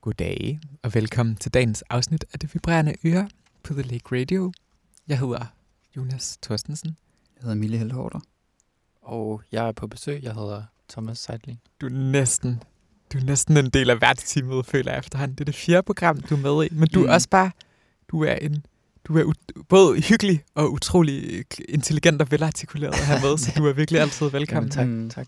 Goddag og velkommen til dagens afsnit af Det Vibrerende Øre på The Lake Radio. Jeg hedder Jonas Thorstensen. Jeg hedder Mille Heldhorter. Og jeg er på besøg. Jeg hedder Thomas Seidling. Du er næsten, du er næsten en del af værtsteamet, føler jeg efterhånden. Det er det fjerde program, du er med i. Men du er Mm. også bare, du er en, du er både hyggelig og utrolig intelligent og velartikuleret at have med, så du er virkelig altid velkommen. tak, Mm. tak.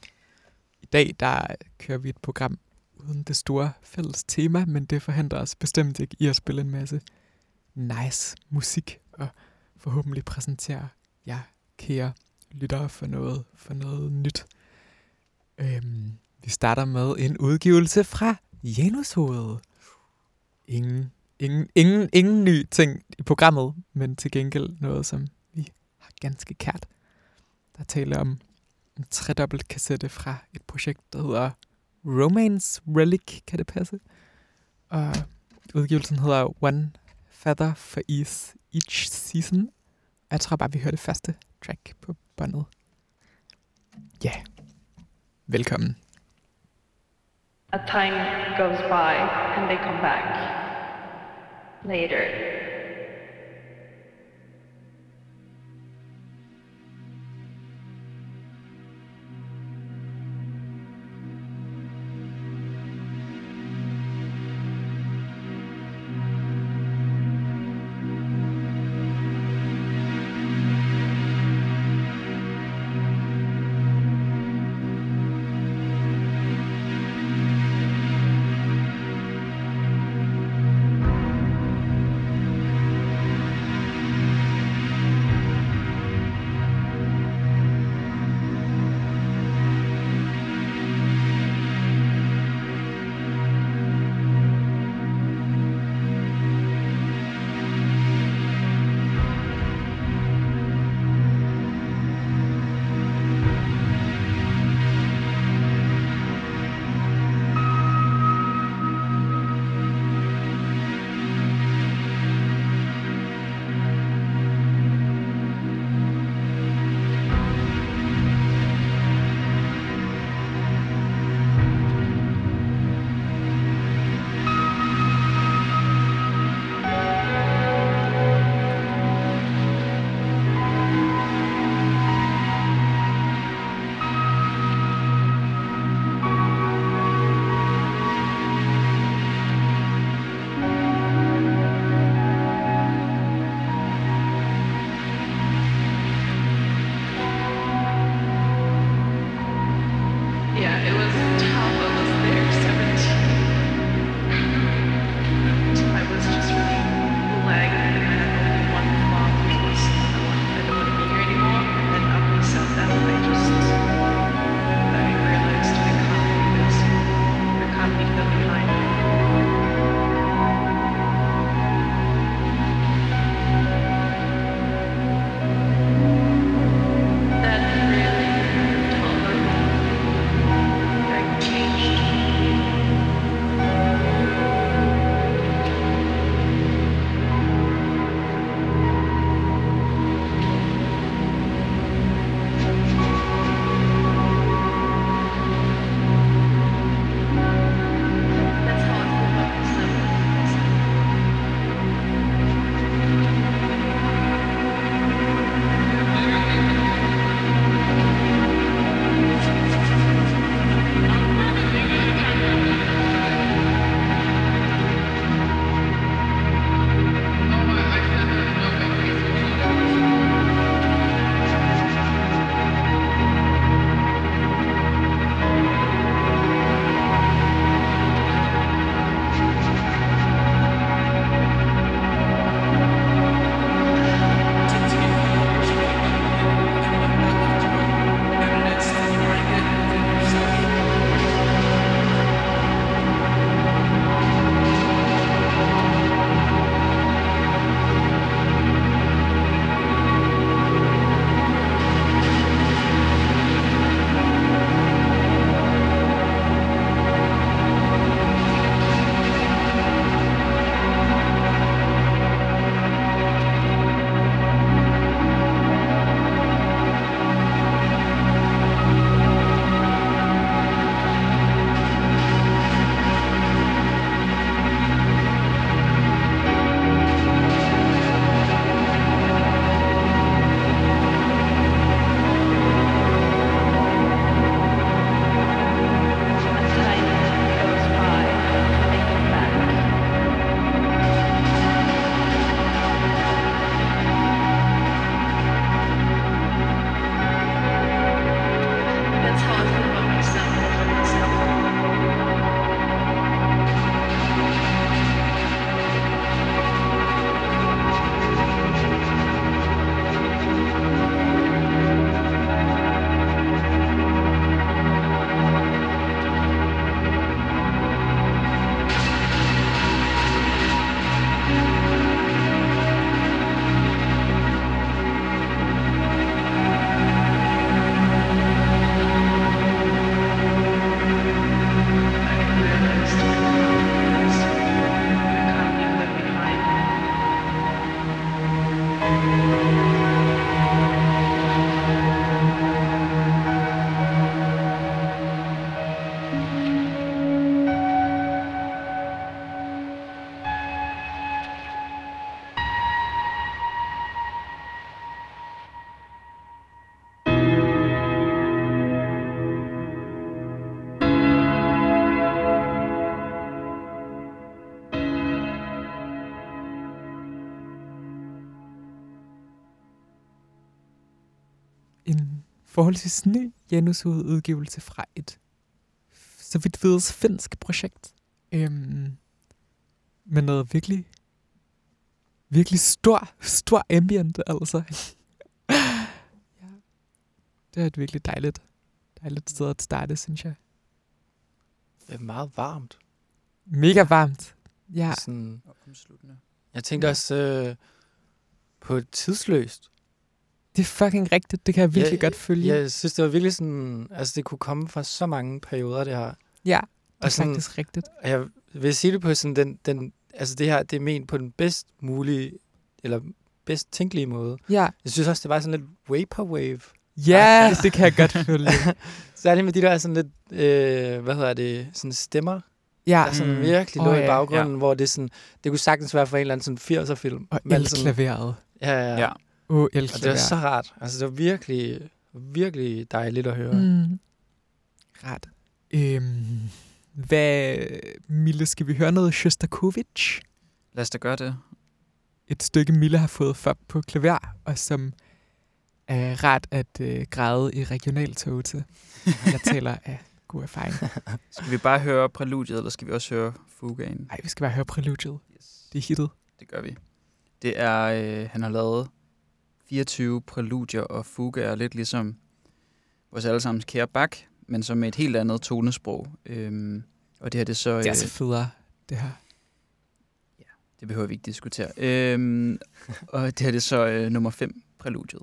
I dag der kører vi et program uden det store fælles tema, men det forhindrer os bestemt ikke i at spille en masse nice musik og forhåbentlig præsentere jer kære lyttere for noget, for noget nyt. Øhm, vi starter med en udgivelse fra Janushovedet. Ingen, ingen, ingen, ingen ny ting i programmet, men til gengæld noget, som vi har ganske kært. Der taler om en tredobbelt kassette fra et projekt, der hedder Romance Relic, kan det passe? Og udgivelsen hedder One Feather for Each, each Season. Og jeg tror bare, vi hører det første track på båndet. Ja, yeah. velkommen. A time goes by and they come back later. Forholdsvis ny Janus-udgivelse fra et, så vidt vides, finsk projekt. Øhm, med noget virkelig, virkelig stor, stor ambient, altså. ja. Det er et virkelig dejligt, dejligt sted at starte, synes jeg. Det er meget varmt. Mega varmt. Ja, Sådan, jeg tænkte Ja. også øh, på tidsløst. Det er fucking rigtigt. Det kan jeg virkelig Ja, godt følge. Jeg synes, det var virkelig sådan... Altså, det kunne komme fra så mange perioder, det her. ja det er Og sådan, faktisk rigtigt. Og Jeg vil sige det på sådan den, den altså det her, det er ment på den bedst mulige, eller bedst tænkelige måde. Ja, Jeg synes også, det var sådan lidt vaporwave. ja det kan jeg godt følge. Særligt med de der sådan lidt, øh, hvad hedder det, sådan stemmer, Ja, der sådan Mm. virkelig lå ja, i baggrunden, hvor det sådan, det kunne sagtens være fra en eller anden sådan 80'er film. og Men sådan- elklaveret. Ja, ja, ja. Åh, Og det var så rart. Altså, det var virkelig, virkelig dejligt at høre. Mm. Ret. Øhm, hvad, Mille, skal vi høre noget Shostakovich? Lad os da gøre det. Et stykke, Mille har fået for på klaver, og som er rart at øh, græde i regionaltog til. Jeg taler af god erfaring. Skal vi bare høre præludiet, eller skal vi også høre fugaen? Nej, vi skal bare høre præludiet. Yes. Det er hittet. Det gør vi. Det er, øh, han har lavet 24 præludier og fugaer, lidt ligesom vores allesammens kære bak, men så med et helt andet tonesprog. Øhm, og det her, det er så... Det er øh, så federe, det her. Det behøver vi ikke diskutere. Øhm, og det her det er så øh, nummer 5, præludiet.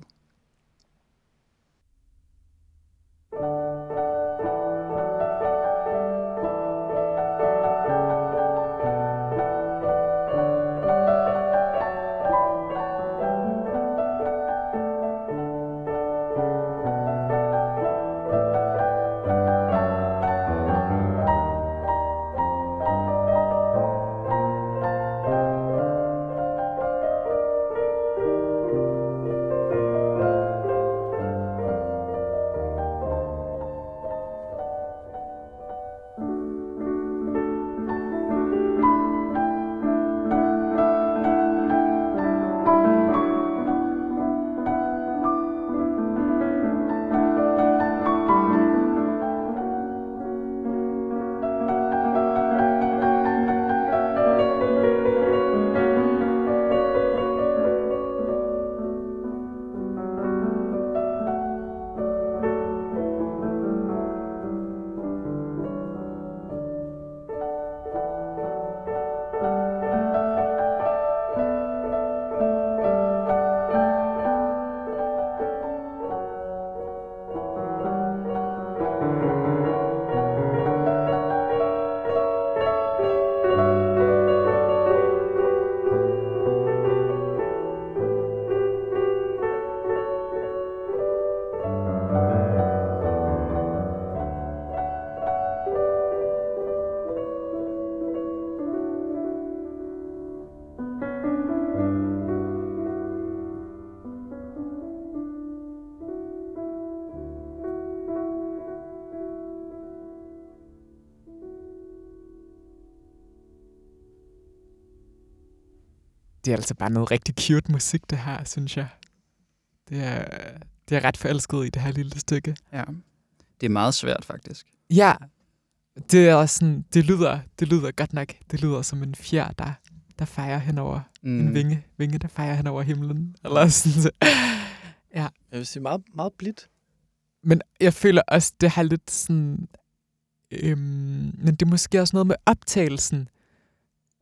Det er altså bare noget rigtig cute musik, det her, synes jeg. Det er, det er ret forelsket i det her lille stykke. Ja. Det er meget svært, faktisk. Ja, det er også sådan, det lyder, det lyder godt nok, det lyder som en fjer, der, der fejrer henover, mm. en vinge, vinge, der fejrer henover himlen, eller sådan. så. Jeg vil sige meget, meget blidt. Men jeg føler også, det har lidt sådan, øhm, men det er måske også noget med optagelsen,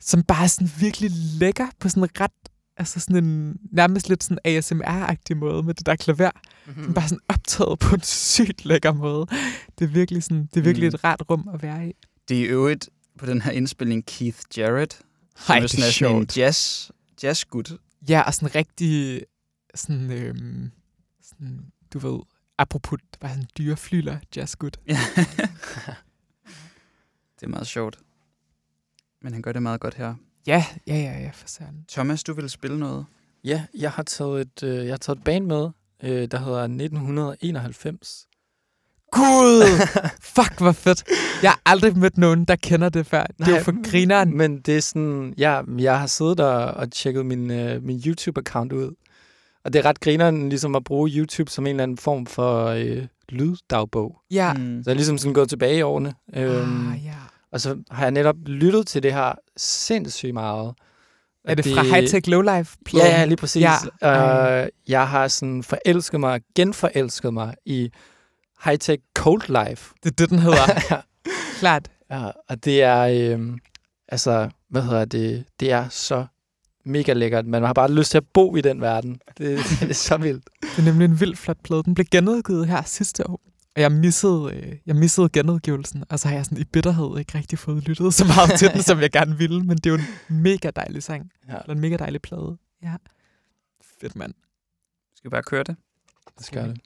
som bare er sådan virkelig lækker på sådan en ret, altså sådan en nærmest lidt sådan ASMR-agtig måde med det der klaver. Mm-hmm. Mm. Bare sådan optaget på en sygt lækker måde. Det er virkelig, sådan, det er virkelig Mm. et rart rum at være i. Det er i øvrigt på den her indspilning Keith Jarrett, som Ej, er det sådan, er sådan en sjovt. jazz, jazzgud. Ja, og sådan rigtig, sådan, øhm, sådan, du ved, apropos, det var sådan dyre flyler, jazzgud. Ja. det er meget sjovt. Men han gør det meget godt her. Ja, ja, ja, ja, for søren. Thomas, du vil spille noget? Ja, jeg har taget et, øh, jeg har taget et band med, øh, der hedder 1991. Gud! Fuck, hvor fedt. Jeg har aldrig mødt nogen, der kender det før. Det er jo for grineren. Men det er sådan, ja, jeg har siddet og, og tjekket min, øh, min YouTube-account ud. Og det er ret grineren ligesom at bruge YouTube som en eller anden form for øh, lyddagbog. Ja. Mm. Så jeg er ligesom sådan gået tilbage i årene. Øhm, Ah, ja. Og så har jeg netop lyttet til det her sindssygt meget. Er det fra High Tech Low Life? Ja, ja, lige præcis. Ja. Uh, jeg har sådan forelsket mig, genforelsket mig i high-tech cold life. Det er det, den hedder. ja, Klart. og det er, øhm, altså, hvad hedder det, det er så mega lækkert. Man har bare lyst til at bo i den verden. Det, det er så vildt. Det er nemlig en vild flot plade. Den blev genudgivet her sidste år. Og jeg missede, øh, jeg missede genudgivelsen, og så har jeg sådan i bitterhed ikke rigtig fået lyttet så meget til den, som jeg gerne ville. Men det er jo en mega dejlig sang. Ja, Eller en mega dejlig plade. Ja. Fedt, mand. Skal vi bare køre det? det skal det.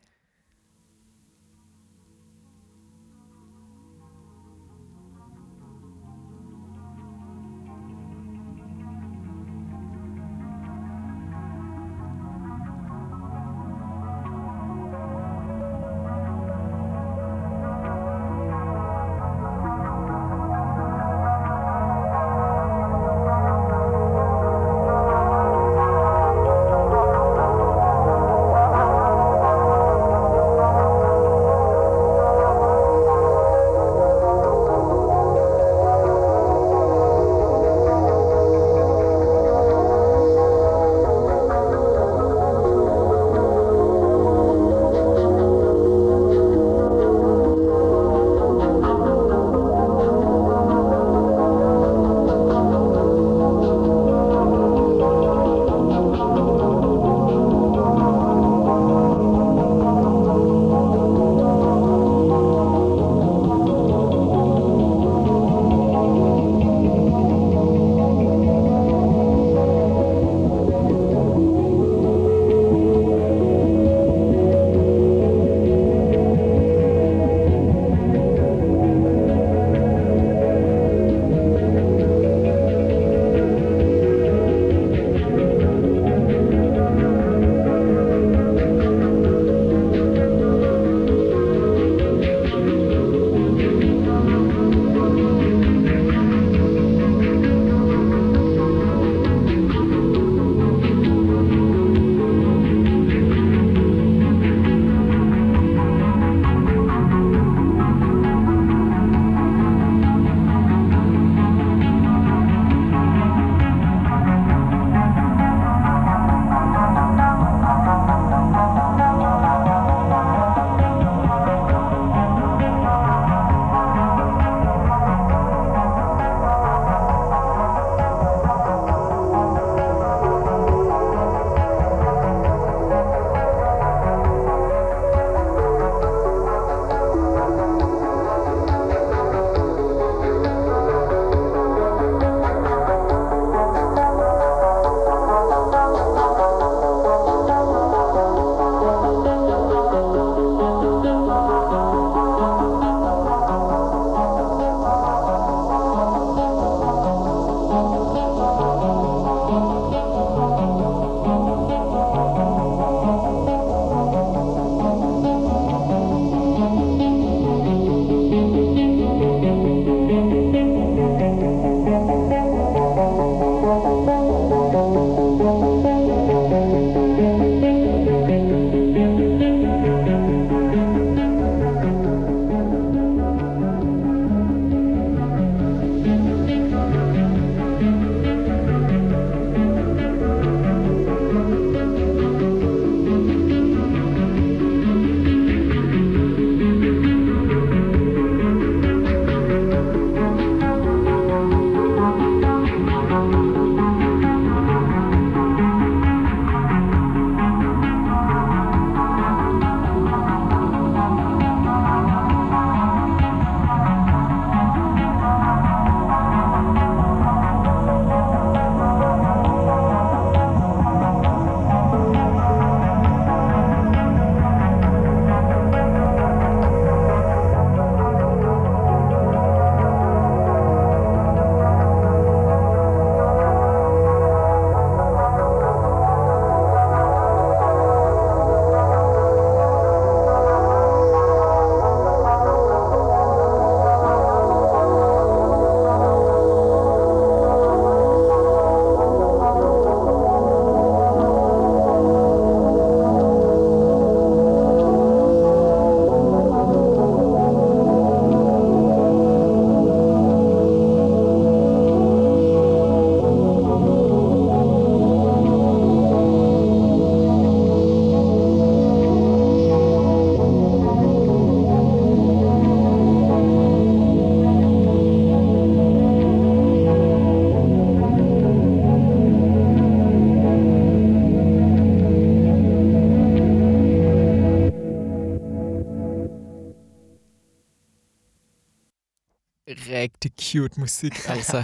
Cute musik, altså.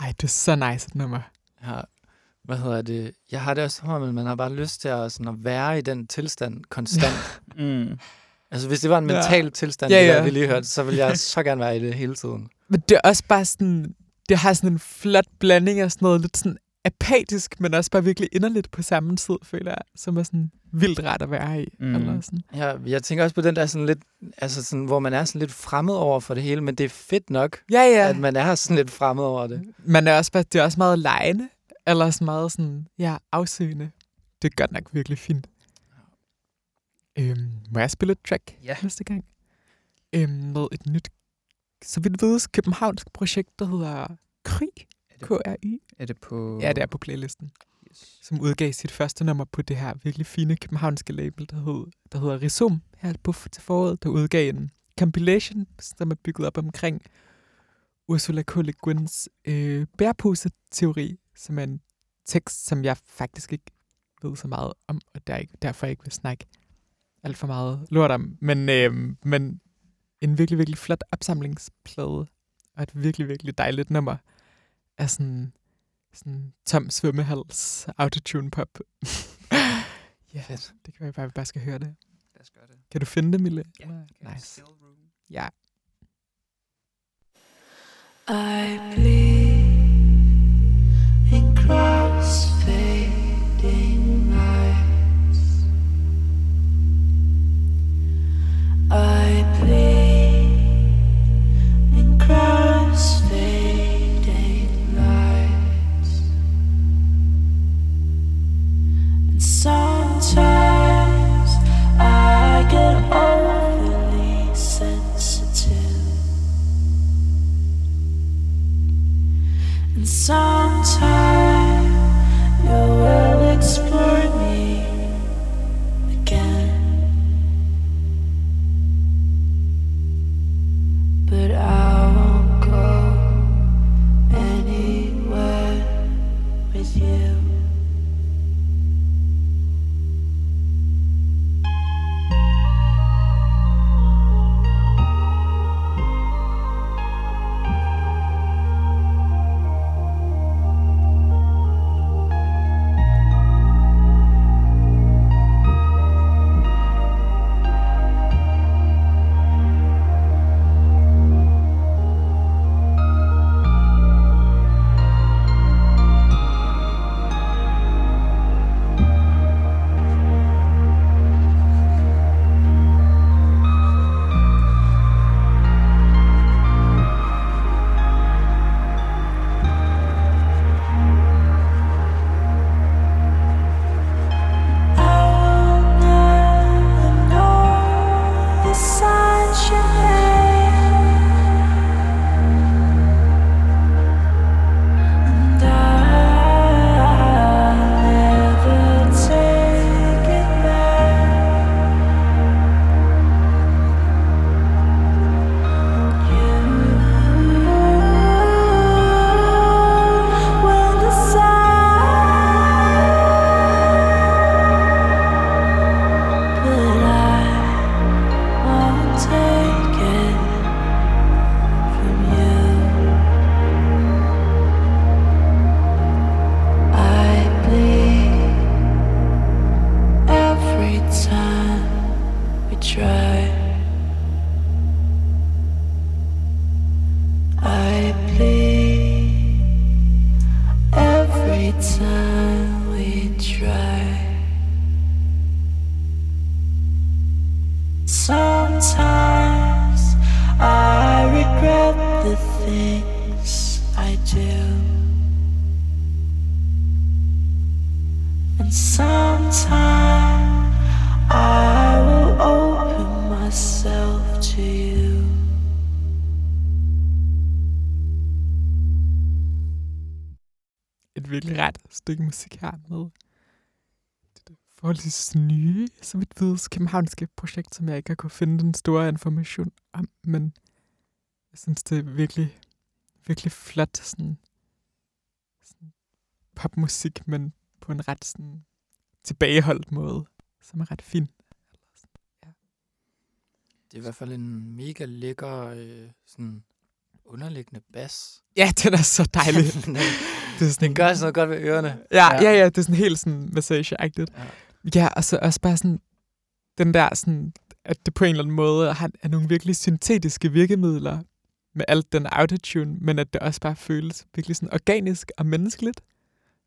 Ej, det er så nice et nummer. Ja, hvad hedder det? Jeg har det også som om, at man har bare lyst til at, sådan, at være i den tilstand konstant. Mm. altså, hvis det var en mental tilstand, Ja, ja, ja. ja. der, vi lige hørte, så ville jeg så gerne være i det hele tiden. Men det er også bare sådan, det har sådan en flot blanding af sådan noget lidt sådan apatisk, men også bare virkelig inderligt på samme tid, føler jeg, som er sådan vildt rart at være i. Mm. Eller sådan. Ja, jeg tænker også på den der sådan lidt, altså sådan, hvor man er sådan lidt fremmed over for det hele, men det er fedt nok, Ja, ja. at man er sådan lidt fremmed over det. Man er også bare, det er også meget lejende, eller sådan meget sådan, ja, afsøgende. Det er godt nok virkelig fint. Øhm, må jeg spille et track Ja. næste gang? Øhm, med et nyt, så vidt vides, københavnsk projekt, der hedder Kry. K-R-Y. er det på... Ja, det er på playlisten. Yes. Som udgav sit første nummer på det her virkelig fine københavnske label, der, hed, der hedder Risum, her på til foråret, der udgav en compilation, som er bygget op omkring Ursula K. Le Guins øh, bærpose-teori, som er en tekst, som jeg faktisk ikke ved så meget om, og der ikke, derfor ikke vil snakke alt for meget lort om. Men, øh, men en virkelig, virkelig flot opsamlingsplade, og et virkelig, virkelig dejligt nummer af sådan, sådan tom svømmehals autotune pop. ja, Fedt. det kan være, bare, vi bare skal høre det. Lad os gøre det. Kan du finde det, Mille? Ja, okay. Nice. Still room. Ja. I bleed in cross-fading lights. I stykke musik her med det forholdsvis nye, så vidt vides, københavnske projekt, som jeg ikke har kunnet finde den store information om, men jeg synes, det er virkelig, virkelig flot sådan, sådan popmusik, men på en ret sådan tilbageholdt måde, som er ret fin. Det er i hvert fald en mega lækker øh, sådan underliggende bas. Ja, den er så dejlig. den, det er sådan, den gør sådan noget godt ved ørerne. Ja, ja, ja, det er sådan helt sådan massageagtigt. Ja. Ja, og så også bare sådan, den der sådan, at det på en eller anden måde har, er nogle virkelig syntetiske virkemidler med alt den autotune, men at det også bare føles virkelig sådan organisk og menneskeligt.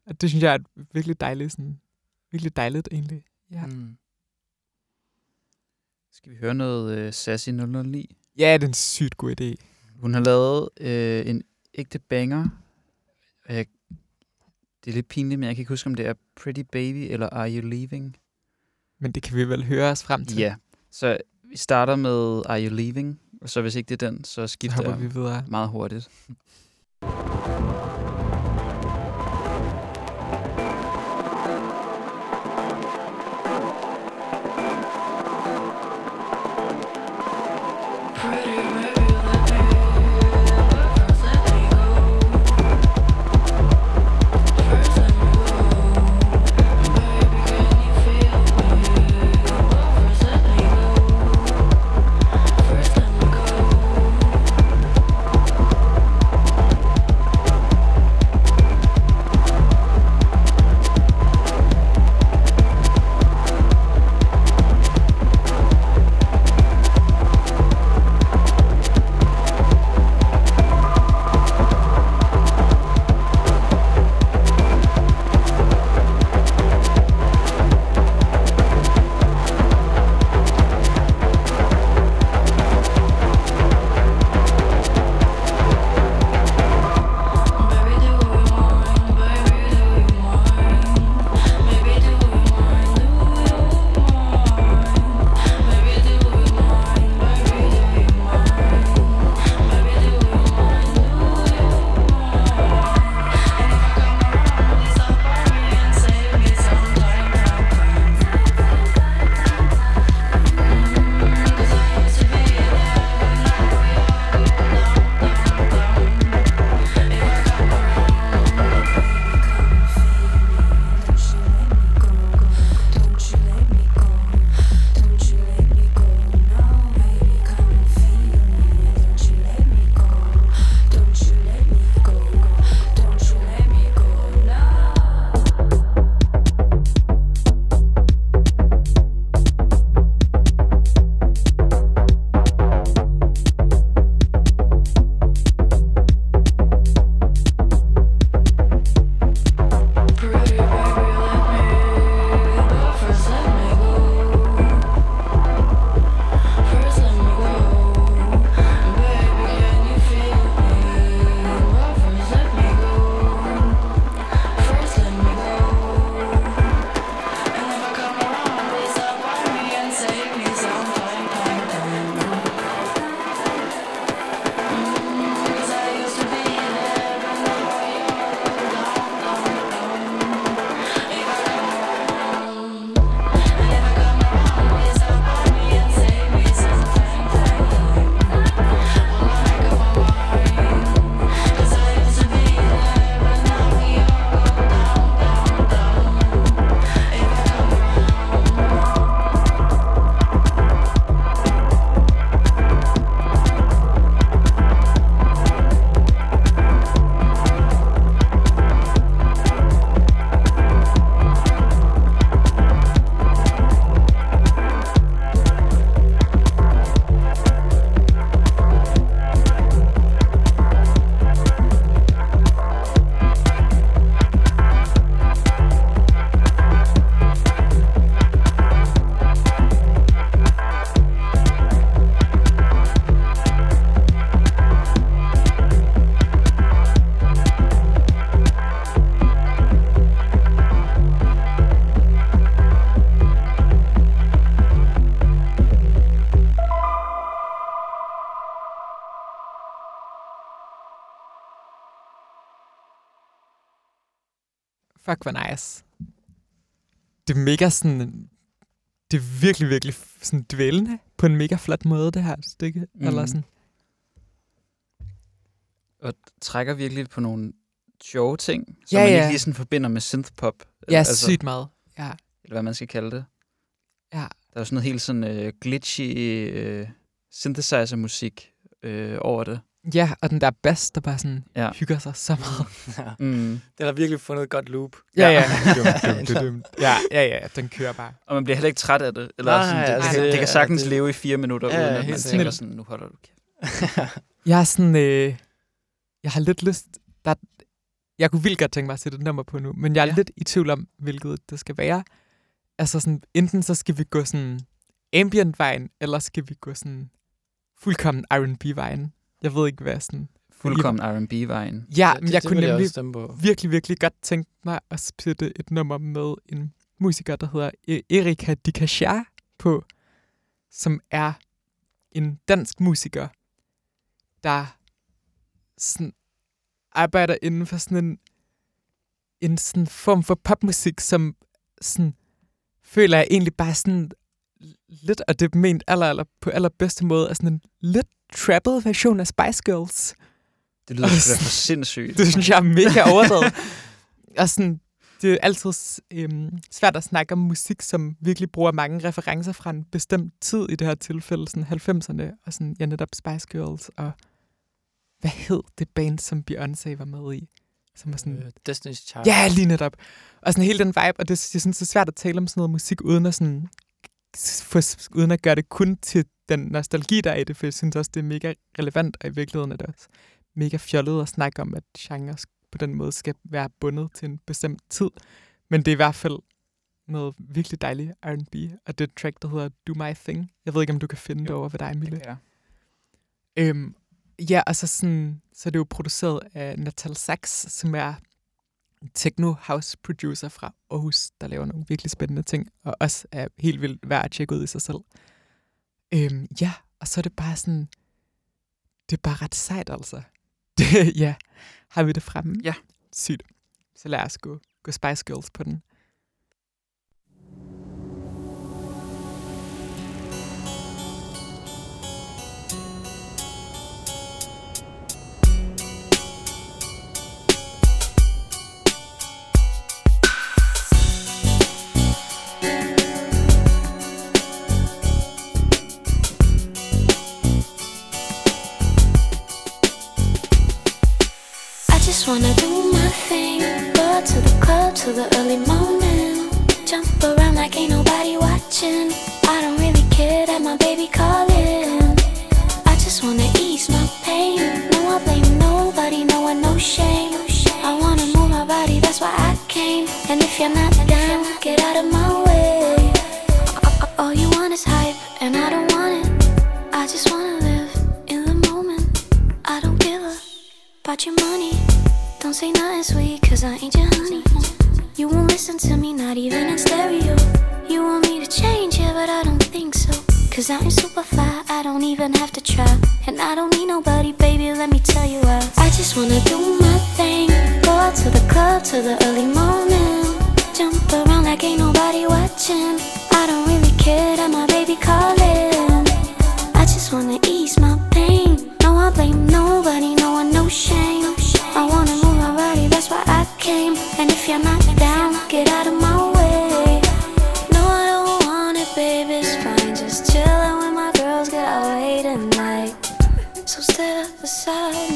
Og det synes jeg er virkelig dejligt, sådan, virkelig dejligt egentlig. Ja, Mm. Skal vi høre noget øh, Sassy 009? ja det er en sygt god idé. Hun har lavet øh, en ægte banger. Jeg, det er lidt pinligt, men jeg kan ikke huske, om det er Pretty Baby eller Are You Leaving? Men det kan vi vel høre os frem til. Ja, så vi starter med Are You Leaving? Og så hvis ikke det er den, så så skifter jeg vi videre. meget hurtigt. Fuck, hvor nice. Det er mega sådan... Det er virkelig, virkelig sådan dvælende på en mega flot måde, det her stykke. Mm. Eller sådan. Og trækker virkelig på nogle sjove ting, som Ja, man ja. ikke lige sådan forbinder med synthpop. Ja, altså, sygt meget. Ja, Eller hvad man skal kalde det. ja. Der er jo sådan noget helt sådan uh, glitchy uh, synthesizer-musik uh, over det. Ja, og den der bass, der bare sådan Ja. hygger sig så meget. ja. Mm. Den har virkelig fundet et godt loop. Ja, ja. Dum, dum, dum, dum. Ja, ja, ja, den kører bare. Og man bliver heller ikke træt af det. Eller Nej, sådan, det, altså, det, kan, det det kan er- sagtens det- leve i fire minutter, Ja, uden at man tænker sådan, nu holder du kæft. Jeg har sådan, øh, jeg har lidt lyst, der, jeg kunne vildt godt tænke mig at sætte et nummer på nu, men jeg er ja. lidt i tvivl om, hvilket det skal være. Altså sådan, enten så skal vi gå sådan ambient-vejen, eller skal vi gå sådan fuldkommen R&B-vejen. Jeg ved ikke, hvad sådan... Fuldkommen R&B-vejen. Ja, det, men jeg det kunne jeg nemlig på. virkelig, virkelig godt tænke mig at spille et nummer med en musiker, der hedder E- Erika Dikachar på, som er en dansk musiker, der sådan arbejder inden for sådan en, en sådan form for popmusik, som sådan føler jeg egentlig bare sådan lidt, og det er ment aller, aller, på allerbedste måde, er sådan en lidt trapped version af Spice Girls. Det lyder sgu da for sindssygt. Det synes jeg er mega overdrevet. og sådan, det er altid øhm, svært at snakke om musik, som virkelig bruger mange referencer fra en bestemt tid, i det her tilfælde, sådan 90'erne, og sådan, ja, netop Spice Girls, og hvad hed det band, som Beyoncé var med i? Som var sådan, Øh, Destiny's Child. Ja, lige netop. Og sådan hele den vibe, og det, jeg synes, det er svært at tale om sådan noget musik, uden at, sådan, for, uden at gøre det kun til den nostalgi, der er i det, for jeg synes også, det er mega relevant, og i virkeligheden er det også mega fjollet at snakke om, at genre på den måde skal være bundet til en bestemt tid. Men det er i hvert fald noget virkelig dejligt R&B, og det et track, der hedder Do My Thing. Jeg ved ikke, om du kan finde det over ved dig, Mille. Ja. Øhm, ja, og så, sådan, så er det jo produceret af Natal Sachs, som er techno house producer fra Aarhus, der laver nogle virkelig spændende ting, og også er helt vildt værd at tjekke ud i sig selv. Øhm, ja, og så er det bare sådan, det er bare ret sejt altså. Det, ja, har vi det fremme? Ja. Sygt. Så lad os gå, gå Spice Girls på den. Till the early morning. Jump around like ain't nobody watching. I don't really care that my baby calling. I just wanna ease my pain. No, I blame nobody, no one, no shame. I wanna move my body, that's why I came. And if you're not down, get out of my way. All you want is hype, and I don't want it. I just wanna live in the moment. I don't give a about your money. Don't say nothing sweet, cause I ain't your honey. You won't listen to me, not even in stereo. You want me to change, yeah, but I don't think so. Cause I'm super fly, I don't even have to try. And I don't need nobody, baby, let me tell you why. I just wanna do my thing. Go out to the club till the early morning. Jump around like ain't nobody watching. I don't really care that my baby calling. I just wanna ease my pain. No, I blame nobody, no one, no shame. I wanna came. And if you're not down, get out of my way. No, I don't want it, baby, it's fine. Just chillin' with my girls, get away tonight. So step aside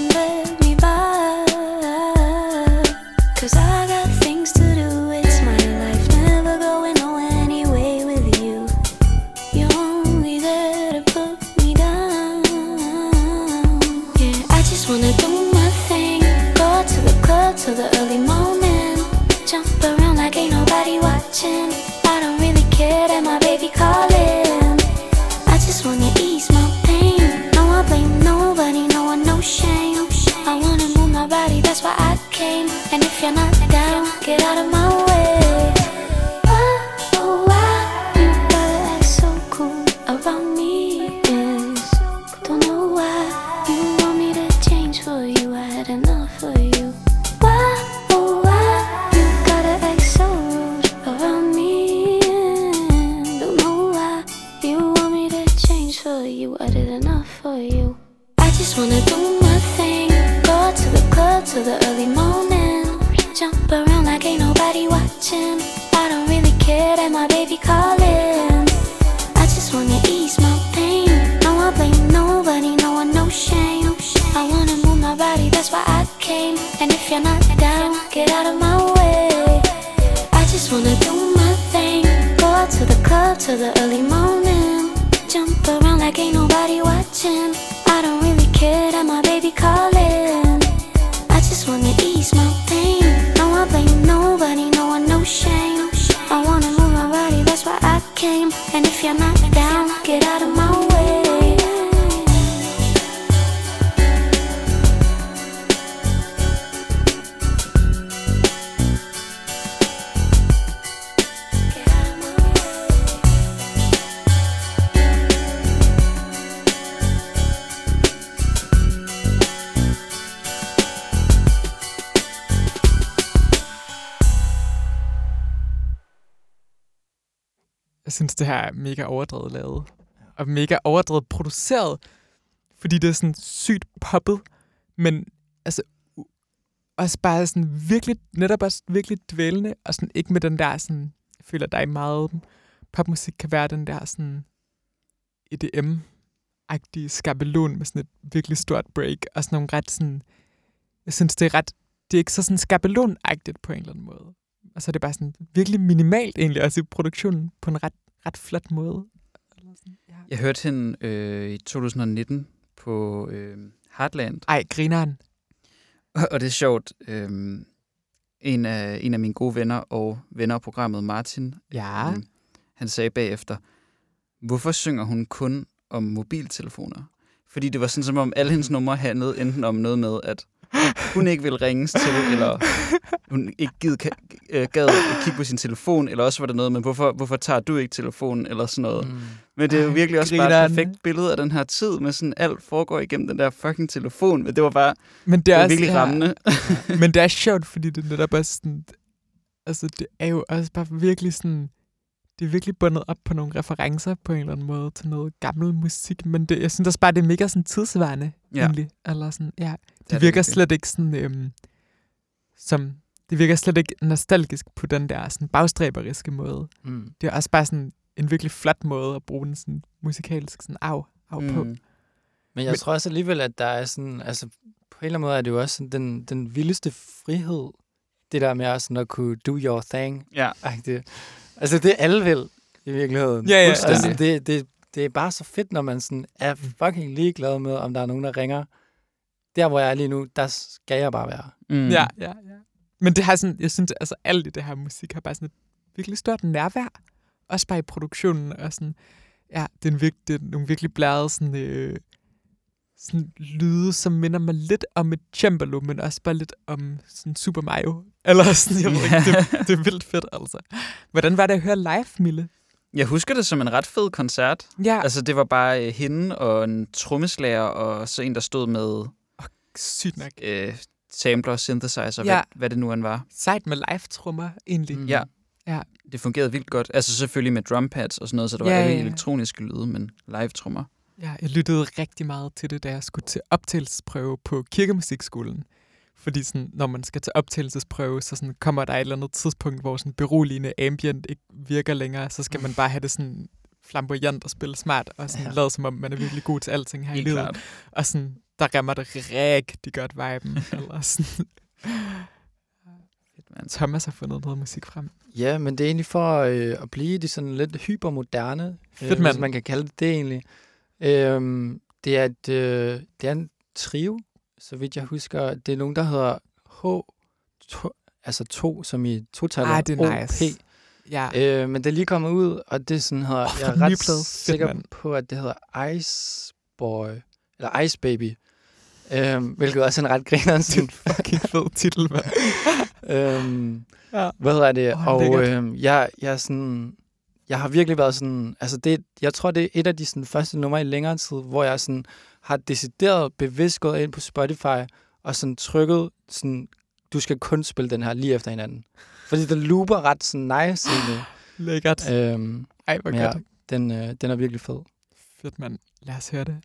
if you're not down, get out of my way. I just wanna do my thing. Go out to the club till the early morning. Jump around like ain't nobody watching. I don't really care that my baby calling. I just wanna ease my pain. No, I blame nobody, no one, no shame. I wanna move my body, that's why I came. And if you're not down, get out of my way. Det her er mega overdrevet lavet. Og mega overdrevet produceret. Fordi det er sådan sygt poppet. Men altså, også bare sådan virkelig, netop også virkelig dvælende. Og sådan ikke med den der sådan, jeg føler, dig meget popmusik kan være den der sådan EDM-agtige skabelon med sådan et virkelig stort break. Og sådan nogle ret sådan, jeg synes, det er ret, det er ikke så sådan skabelonagtigt på en eller anden måde. Og så er det bare sådan virkelig minimalt egentlig, også i produktionen på en ret, ret flot måde. Jeg hørte hende øh, i 2019 på øh, Heartland, Ej, grineren. og det er sjovt. Øh, en, af, en af mine gode venner og venner af programmet, Martin, Ja. øh, han sagde bagefter, hvorfor synger hun kun om mobiltelefoner? Fordi det var sådan, som om alle hendes numre handlede enten om noget med, at hun ikke ville ringes til, eller hun ikke gid, øh, gad at kigge på sin telefon, eller også var det noget med, hvorfor, hvorfor tager du ikke telefonen, eller sådan noget. Mm. Men det er jo virkelig også bare grineren. et perfekt billede af den her tid, med sådan alt foregår igennem den der fucking telefon. Men det var bare Men det det er, var også, virkelig ja, rammende. Men det er sjovt, fordi det netop er sådan... Altså, det er jo også bare virkelig sådan... Det er virkelig bundet op på nogle referencer på en eller anden måde til noget gammel musik. Men det, jeg synes også bare, det er mega sådan tidsvarende, Ja. ja. egentlig. Eller sådan, ja. Det, det det virker virkelig. slet ikke sådan... Øhm, som, det virker slet ikke nostalgisk på den der sådan bagstræberiske måde. Mm. Det er også bare sådan en virkelig flot måde at bruge den sådan musikalsk sådan af, af mm. på. Men jeg Men- tror også alligevel, at der er sådan, altså på en eller anden måde er det jo også sådan den, den vildeste frihed, det der med at, sådan at kunne do your thing. Ja. -agtigt. Altså det er alle vil i virkeligheden. Ja, ja, altså, fuldstændig. det, det, det er bare så fedt, når man sådan er fucking ligeglad med, om der er nogen, der ringer. Der, hvor jeg er lige nu, der skal jeg bare være. Mm. Ja, ja, ja. Men det har sådan, jeg synes, altså alt i det her musik har bare sådan et virkelig stort nærvær. Også bare i produktionen. Og sådan, ja, det er, en virke, det er nogle virkelig blærede sådan, øh, sådan lyde, som minder mig lidt om et cembalo, men også bare lidt om sådan Super Mario. Eller sådan, jeg ved ikke, det, det er vildt fedt, altså. Hvordan var det at høre live, Mille? Jeg husker det som en ret fed koncert. Ja, altså, det var bare øh, hende og en trommeslager, og så en, der stod med sygt nok. øh, sampler og synthesizer, Ja. hvad, hvad det nu end var. Sejt med live-trummer, egentlig. Mm. Ja. Ja. Det fungerede vildt godt. Altså selvfølgelig med drumpads og sådan noget, så der var Ja, alle ja, ja. elektroniske lyde, men live-trommer. Ja, jeg lyttede rigtig meget til det, da jeg skulle til optagelsesprøve på kirkemusikskolen. Fordi sådan, når man skal til optagelsesprøve, så sådan, kommer der et eller andet tidspunkt, hvor sådan beroligende ambient ikke virker længere. Så skal man bare have det sådan flamboyant og spille smart, og sådan Ja. lade som om, man er virkelig god til alting her i livet. klart. Og sådan, der rammer det rigtig godt viben. eller sådan. Fedt, mand. Thomas har fundet noget musik frem. Ja, men det er egentlig for øh, at blive de sådan lidt hypermoderne, Fedt, øh, mand. hvis man kan kalde det det egentlig. Øhm, det, er et, øh, det er en trio, så vidt jeg husker. Det er nogen, der hedder H, to, altså to, som i totallet Ah, det er OP. nice. Ja, Øh, men det er lige kommet ud, og det er sådan hedder, oh, jeg er ret plade. Fedt, sikker mand. på, at det hedder Ice Boy, eller Ice Baby. Øhm, hvilket også er en ret griner det er en fucking fed titel, mand. øhm, Ja. Hvad hedder det? Åh, og øhm, jeg, jeg, er sådan, jeg har virkelig været sådan... Altså det, jeg tror, det er et af de sådan, første numre i længere tid, hvor jeg sådan, har decideret bevidst gået ind på Spotify og sådan trykket sådan, du skal kun spille den her lige efter hinanden. Fordi den looper ret sådan nice egentlig. Lækkert. øhm, Ej, hvor men ja, godt. den, øh, den er virkelig fed. Fedt, mand. Lad os høre det.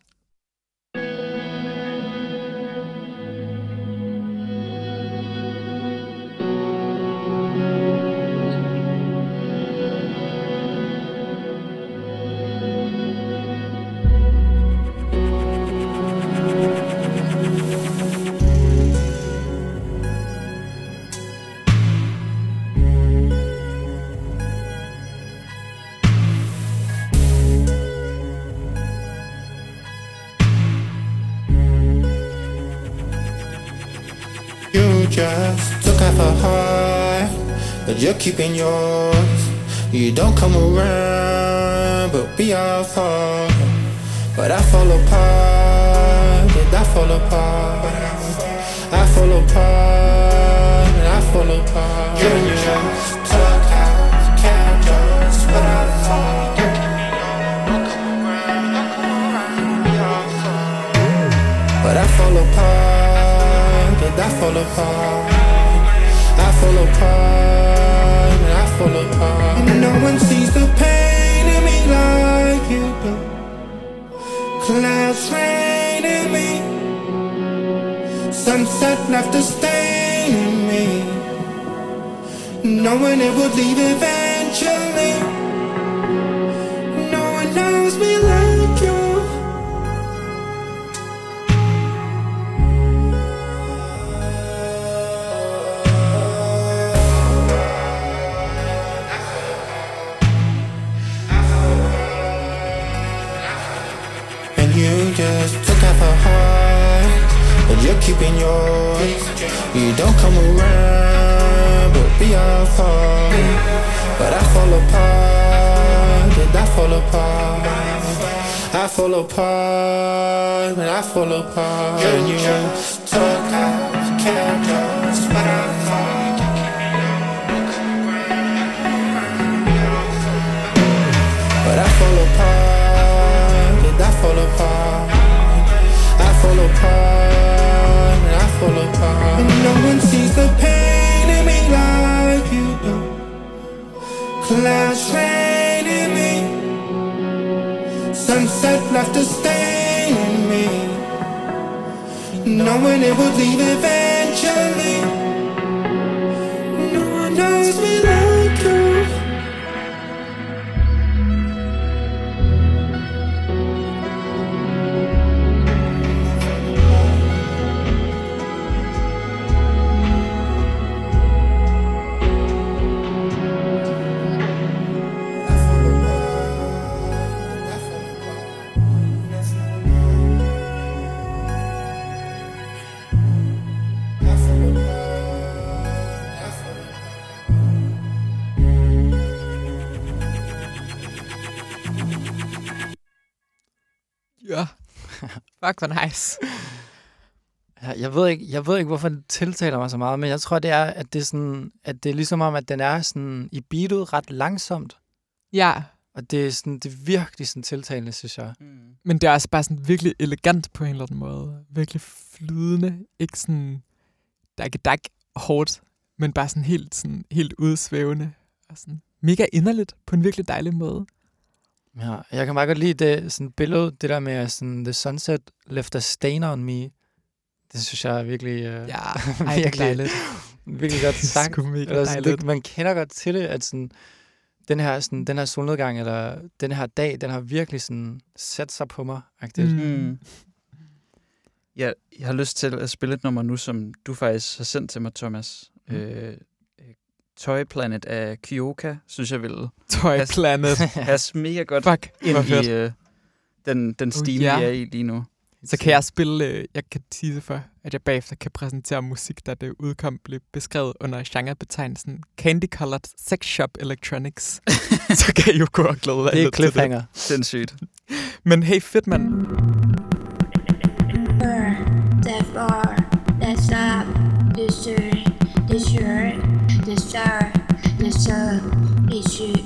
A heart, but you're keeping yours. You don't come around, but we are far. But I fall apart, and I fall apart. I fall apart, and I fall apart. You just took out characters, but I fall. But I fall apart, and I fall apart. And I fall apart. And no one sees the pain in me like you do. Clouds rain in me, sunset left a stain in me. Knowing it would leave eventually. Keeping yours. You don't come around, but we are far. But I fall apart, and I fall apart. I fall apart, and I fall apart. And you just took half characters, but I fall. But I fall apart, and I fall apart. I fall apart, fall apart. And no one sees the pain in me like you do. Clouds rain in me, sunset left a stain in me. Knowing it would leave eventually. Fuck, hvor nice. Jeg ved ikke, jeg ved ikke, hvorfor den tiltaler mig så meget, men jeg tror, det er, at det er, sådan, at det er ligesom om, at den er sådan i beatet ret langsomt. Ja, Og det er, sådan, det er virkelig sådan tiltalende, synes jeg. Mm. men det er også bare sådan virkelig elegant på en eller anden måde. Virkelig flydende. Ikke sådan dak dak hårdt, men bare sådan helt, sådan, helt udsvævende. Og sådan mega inderligt på en virkelig dejlig måde. Ja, jeg kan meget godt lide det sådan billede, det der med sådan, the sunset left a stain on me. Det synes jeg er virkelig, uh, Ja, ej, det er virkelig, dejligt. virkelig godt Det sagt. sgu mega Eller sådan, det, man kender godt til det, at sådan, den her, sådan, den her solnedgang, eller den her dag, den har virkelig sådan sat sig på mig. Mm. Mm. Ja, jeg har lyst til at spille et nummer nu, som du faktisk har sendt til mig, Thomas. Mm. Øh, øh, Toy Planet af Kyoka, synes jeg vil Toy Pas- Planet. passe mega godt Fuck, ind i øh, den, den stil, ja. vi er i lige nu. Så kan jeg spille, øh, jeg kan tease for, at jeg bagefter kan præsentere musik, der det udkom, blev beskrevet under genrebetegnelsen Candy Colored Sex Shop Electronics. så kan I jo gå og glæde jer Det er cliffhanger. Sindssygt. Men hey, fedt mand. The floor, the sub, the shirt, the shirt, the star, the sun,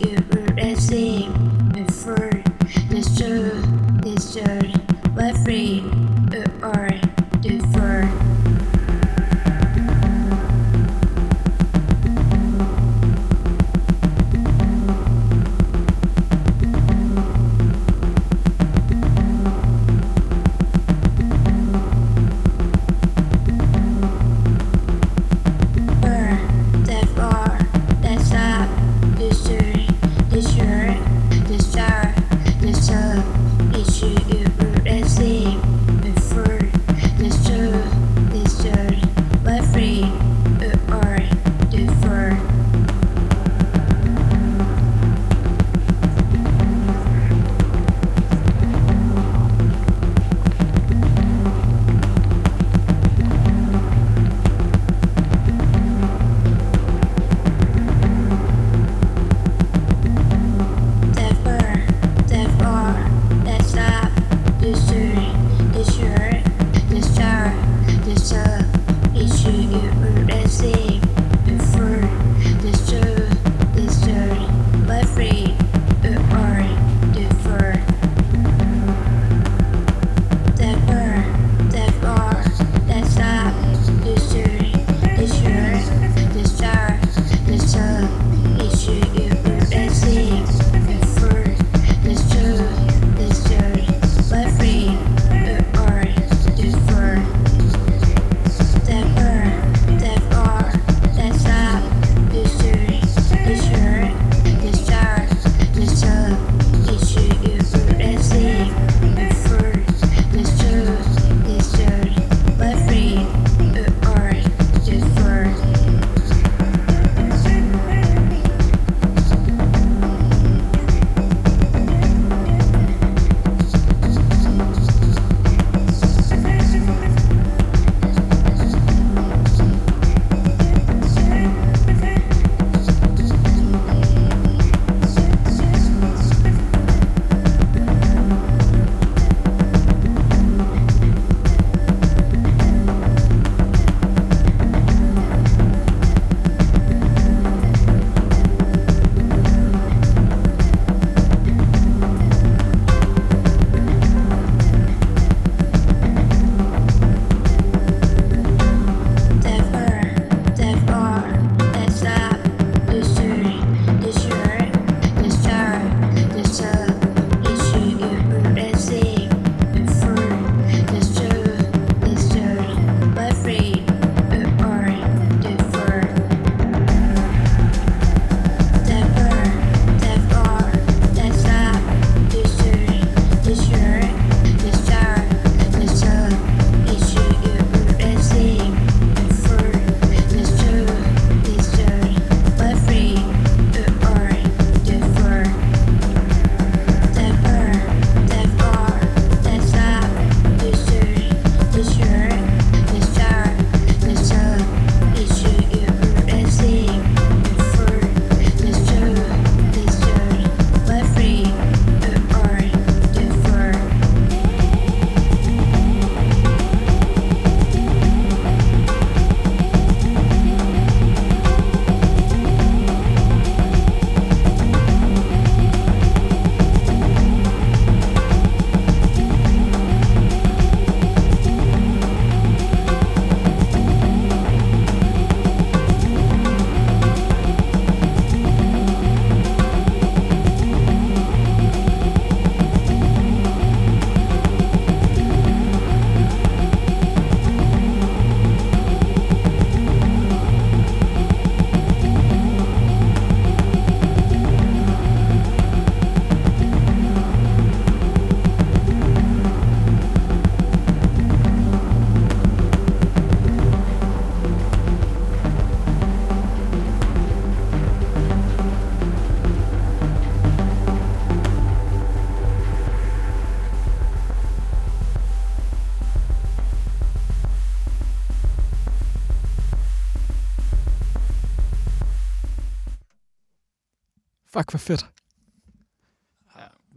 Fedt.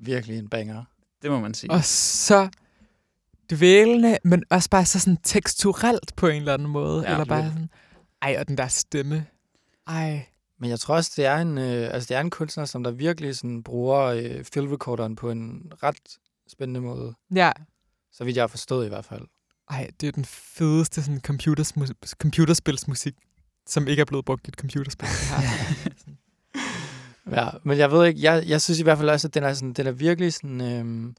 Virkelig en banger. Det må man sige. Og så dvælende, men også bare så sådan teksturelt på en eller anden måde. Ja, eller bare lidt. sådan, ej, og den der stemme. Ej, Men jeg tror også, det er en, øh, altså, det er en kunstner, som der virkelig sådan, bruger øh, fill-recorderen på en ret spændende måde. ja. Så vidt jeg har forstået i hvert fald. Ej, det er den fedeste sådan, computers, computerspilsmusik, som ikke er blevet brugt i et computerspil. Her. Ja, men jeg ved ikke, jeg, jeg synes i hvert fald også, at den er, sådan, den er virkelig sådan, øhm,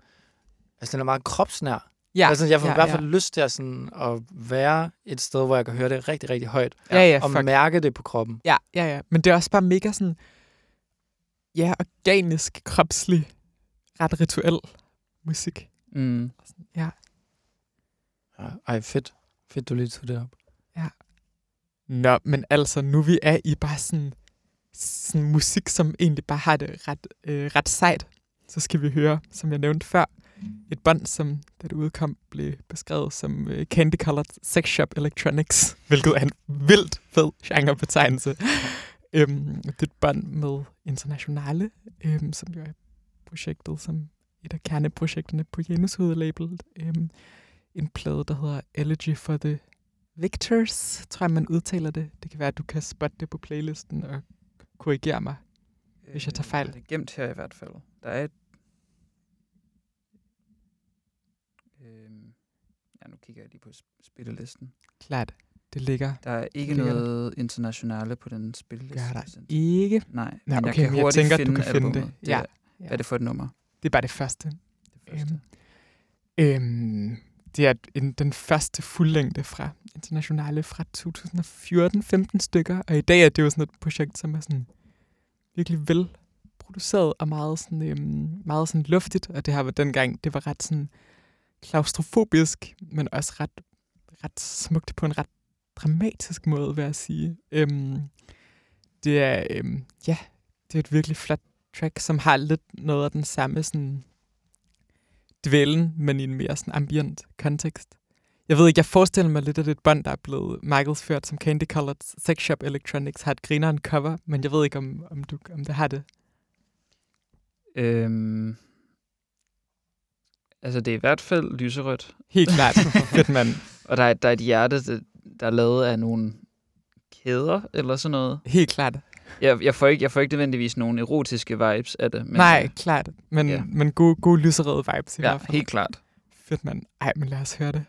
altså den er meget kropsnær. ja, altså, jeg får ja, i hvert fald lyst til at, sådan, at være et sted, hvor jeg kan høre det rigtig, rigtig højt. Ja, ja, og fuck. mærke det på kroppen. Ja, ja, ja. Men det er også bare mega sådan, ja, organisk, kropslig, ret rituel musik. Mm. Ja. Ja, ej, fedt. Fedt, du lige tog det op. Nå, men altså, nu vi er i bare sådan, sådan musik, som egentlig bare har det ret, øh, ret sejt, så skal vi høre, som jeg nævnte før, et bånd, som da det udkom, blev beskrevet som øh, Candy Colored Sex Shop Electronics, hvilket er en vildt fed genrebetegnelse. øhm, det er et bånd med Internationale, øhm, som jo er projektet som et af kerneprojekterne på Janus Label. Øhm, en plade, der hedder Elegy for the Victors, tror jeg, man udtaler det. Det kan være, at du kan spotte det på playlisten og korrigere mig. Hvis jeg tager fejl. Øh, Det er gemt her i hvert fald. Der er et... Øhm, ja, nu kigger jeg lige på sp- spillelisten. Klart, det ligger. Der er ikke Ligger noget internationale på den spilleliste. Gør der ikke. Nej, men okay, jeg kan jeg tænker, at du kan finde det. Ja, er-. Hvad er det for et nummer? Det er bare det første. Det første. Øhm, øhm, det er en, den første fuldlængde fra Internationale fra 2014, 15 stykker. Og i dag er det jo sådan et projekt, som er sådan virkelig velproduceret og meget sådan, øhm, meget sådan luftigt. Og det her var dengang, det var ret sådan klaustrofobisk, men også ret, ret smukt på en ret dramatisk måde, vil jeg sige. Øhm, det er, øhm, ja, det er et virkelig flot track, som har lidt noget af den samme sådan dvælen, men i en mere sådan ambient kontekst. Jeg ved ikke, jeg forestiller mig lidt, at det et bånd, der er blevet markedsført som Candy Colored Sex Shop Electronics, har et grineren cover, men jeg ved ikke, om, om, du, om det har det. Øhm, altså, det er i hvert fald lyserødt. Helt klart. Fedt, mand. Og der er, der er et hjerte, der, der er lavet af nogle kæder eller sådan noget. Helt klart. Jeg, jeg, får ikke, jeg får ikke nødvendigvis nogle erotiske vibes af det. Men, Nej, øh, klart. Men, ja. ja. men god, god lyserøde vibes i Ja, hvert fald. helt klart. Fedt, mand. Ej, men lad os høre det.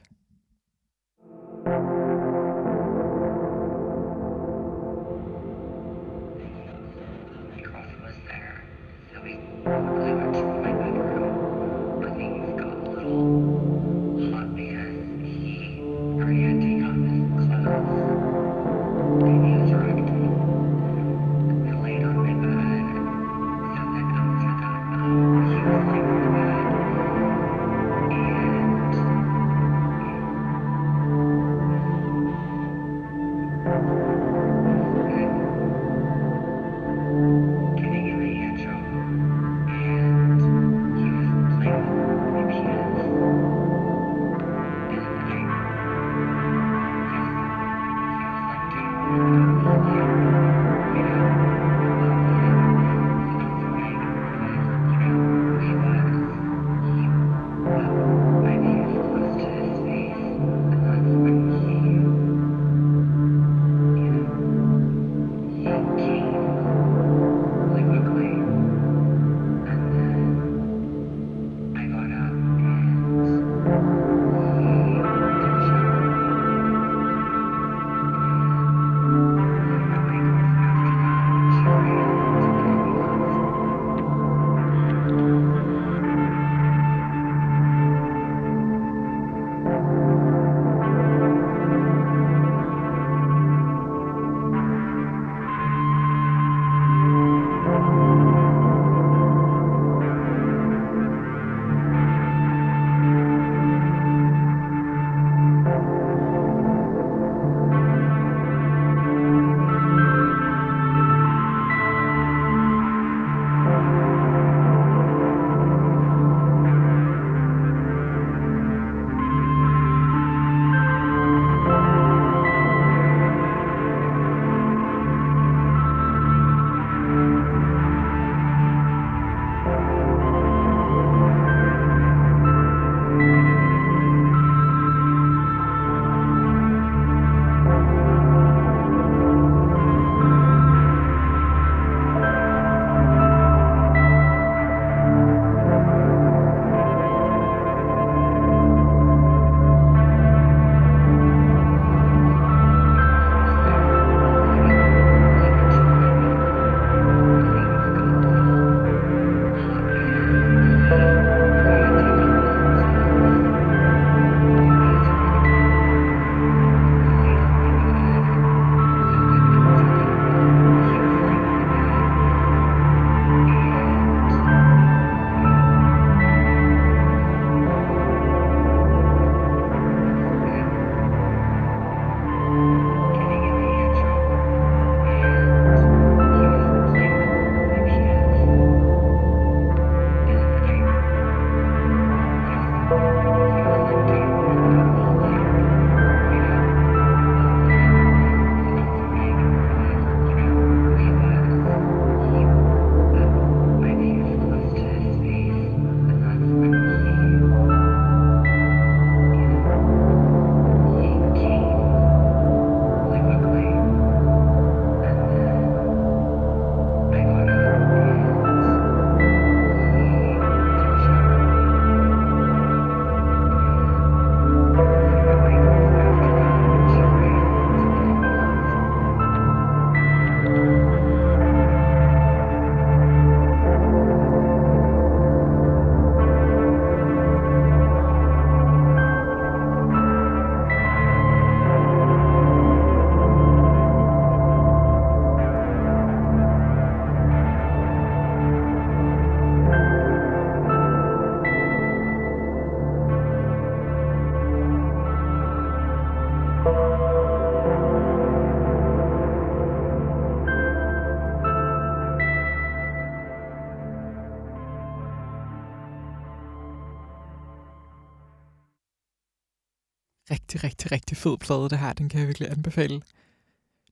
Rigtig, rigtig, fed plade, det her. Den kan jeg virkelig anbefale.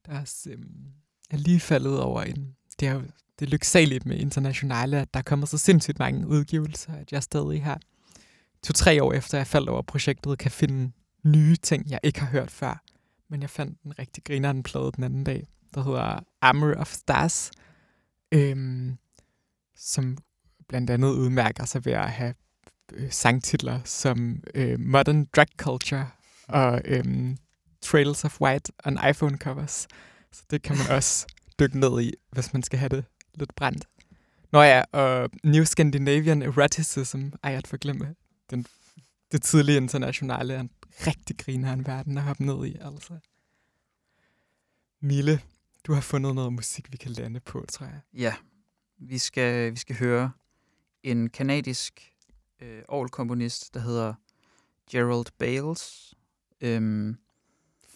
Der er, øhm, er lige faldet over en... Det er jo det er lyksaligt med internationale, at der kommer så sindssygt mange udgivelser, at jeg stadig her, to-tre år efter jeg faldt over projektet, kan finde nye ting, jeg ikke har hørt før. Men jeg fandt en rigtig grinerende plade den anden dag, der hedder Armor of Stars, øhm, som blandt andet udmærker sig ved at have øh, sangtitler som øh, Modern Drug Culture og øhm, Trails of White on iPhone covers. Så det kan man også dykke ned i, hvis man skal have det lidt brændt. Nå ja, og New Scandinavian Eroticism, ej at forglemme, den, det tidlige internationale er en rigtig griner en verden at hoppe ned i, altså. Mille, du har fundet noget musik, vi kan lande på, tror jeg. Ja, vi skal, vi skal høre en kanadisk øh, komponist der hedder Gerald Bales. Øhm,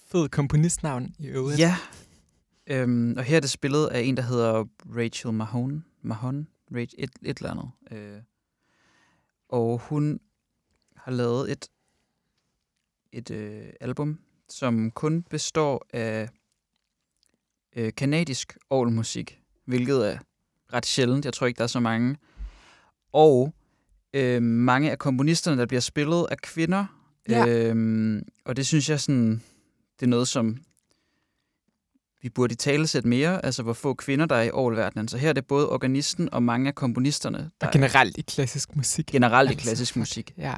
Fed komponistnavn i øvrigt. ja, øhm, og her er det spillet af en, der hedder Rachel Mahone. Mahone? Rach, et, et eller andet. Øh, og hun har lavet et, et øh, album, som kun består af øh, kanadisk musik, hvilket er ret sjældent. Jeg tror ikke, der er så mange. Og øh, mange af komponisterne, der bliver spillet, er kvinder. Ja. Øhm, og det synes jeg sådan, det er noget, som vi burde i tale sætte mere, altså hvor få kvinder der er i oververdenen. Så her er det både organisten og mange af komponisterne, der Og generelt i klassisk musik. er generelt i Altså, klassisk fuck. musik. Ja.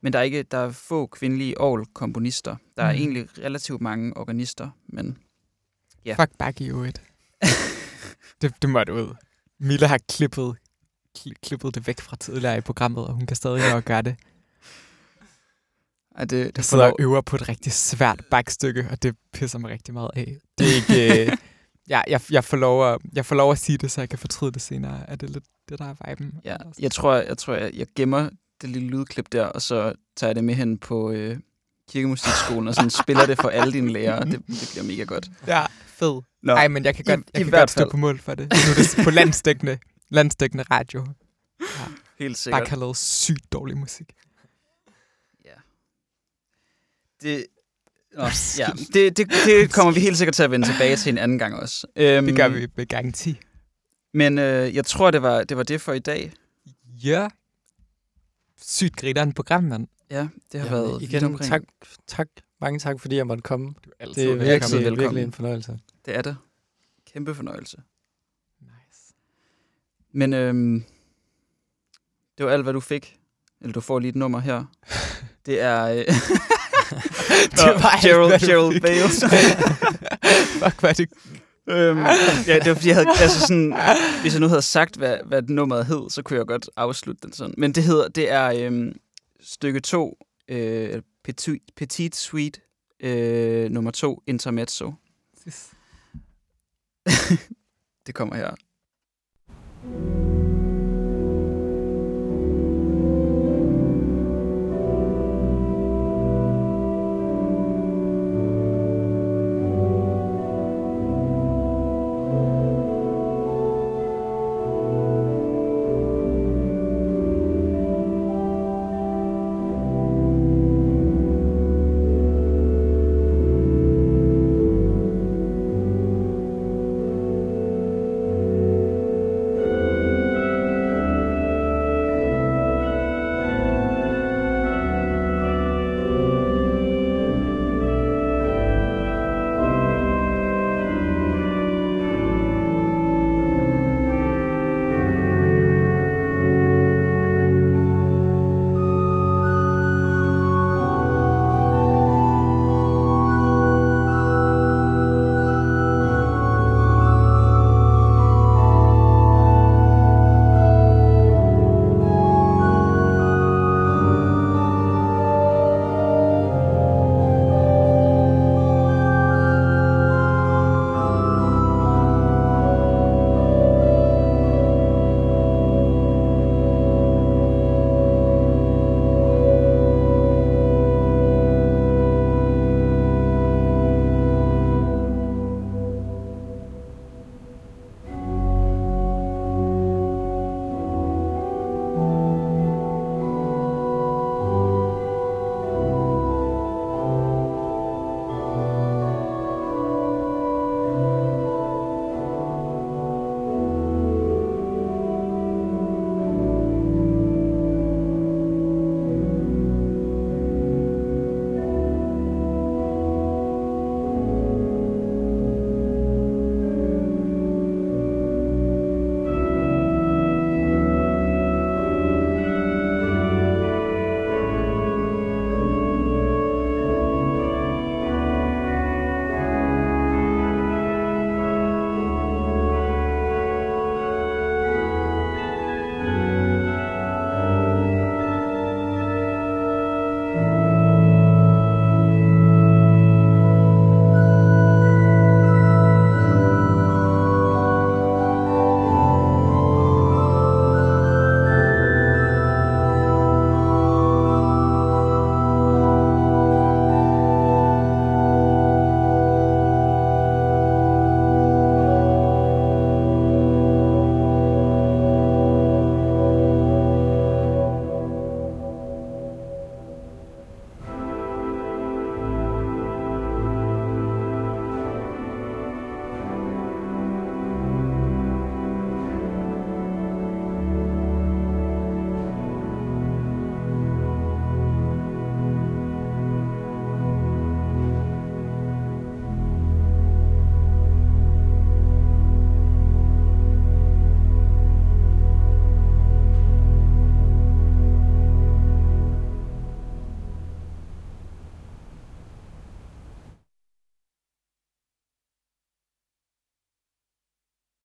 Men der er ikke der er få kvindelige komponister. Der er Mhm. egentlig relativt mange organister, men Ja. Fuck back i øvrigt. det, det måtte ud. Mille har klippet, kli, klippet det væk fra tidligere i programmet, og hun kan stadig nå gøre det. Ej, det, Jeg det sidder og øver på et rigtig svært bakstykke, og det pisser mig rigtig meget af. Det er ikke... øh, ja, jeg, jeg, får lov at, jeg får lov at sige det, så jeg kan fortryde det senere. Er det lidt det, der er viben? Ja, jeg tror, jeg, tror jeg, jeg gemmer det lille lydklip der, og så tager jeg det med hen på øh, kirkemusikskolen, og sådan spiller det for alle dine lærere. Det, det bliver mega godt. Ja, fed. Nå, Nej, men jeg kan i- godt, i jeg kan hvert godt stå på mål for det. Nu er det på landstækkende, landstækkende radio. helt Bare sikkert. kan lave sygt dårlig musik. Det, Nå, ja, det, det, det kommer vi helt sikkert til at vende tilbage til en anden gang også. Øhm, Det gør vi med garanti. Men øh, jeg tror, det var, det var det for i dag. Ja. Sygt grineren program, mand. Ja, det har Jamen, været igen, omkring. tak, tak, mange tak, fordi jeg måtte komme. Du er Det er velkommen. virkelig, Velkommen. virkelig en fornøjelse. Det er det. Kæmpe fornøjelse. Nice. Men øhm, det var alt, hvad du fik. Eller du får lige et nummer her. Det er... Øh, det var Gerald, Gerald. Bales. Fuck, hvad er det? øhm, ja, det var fordi, jeg havde, altså sådan, hvis jeg nu havde sagt, hvad, hvad nummeret hed, så kunne jeg godt afslutte den sådan. Men det hedder, det er øhm, stykke 2, øh, Petit, Petit Suite, øh, nummer 2, Intermezzo. Det kommer her.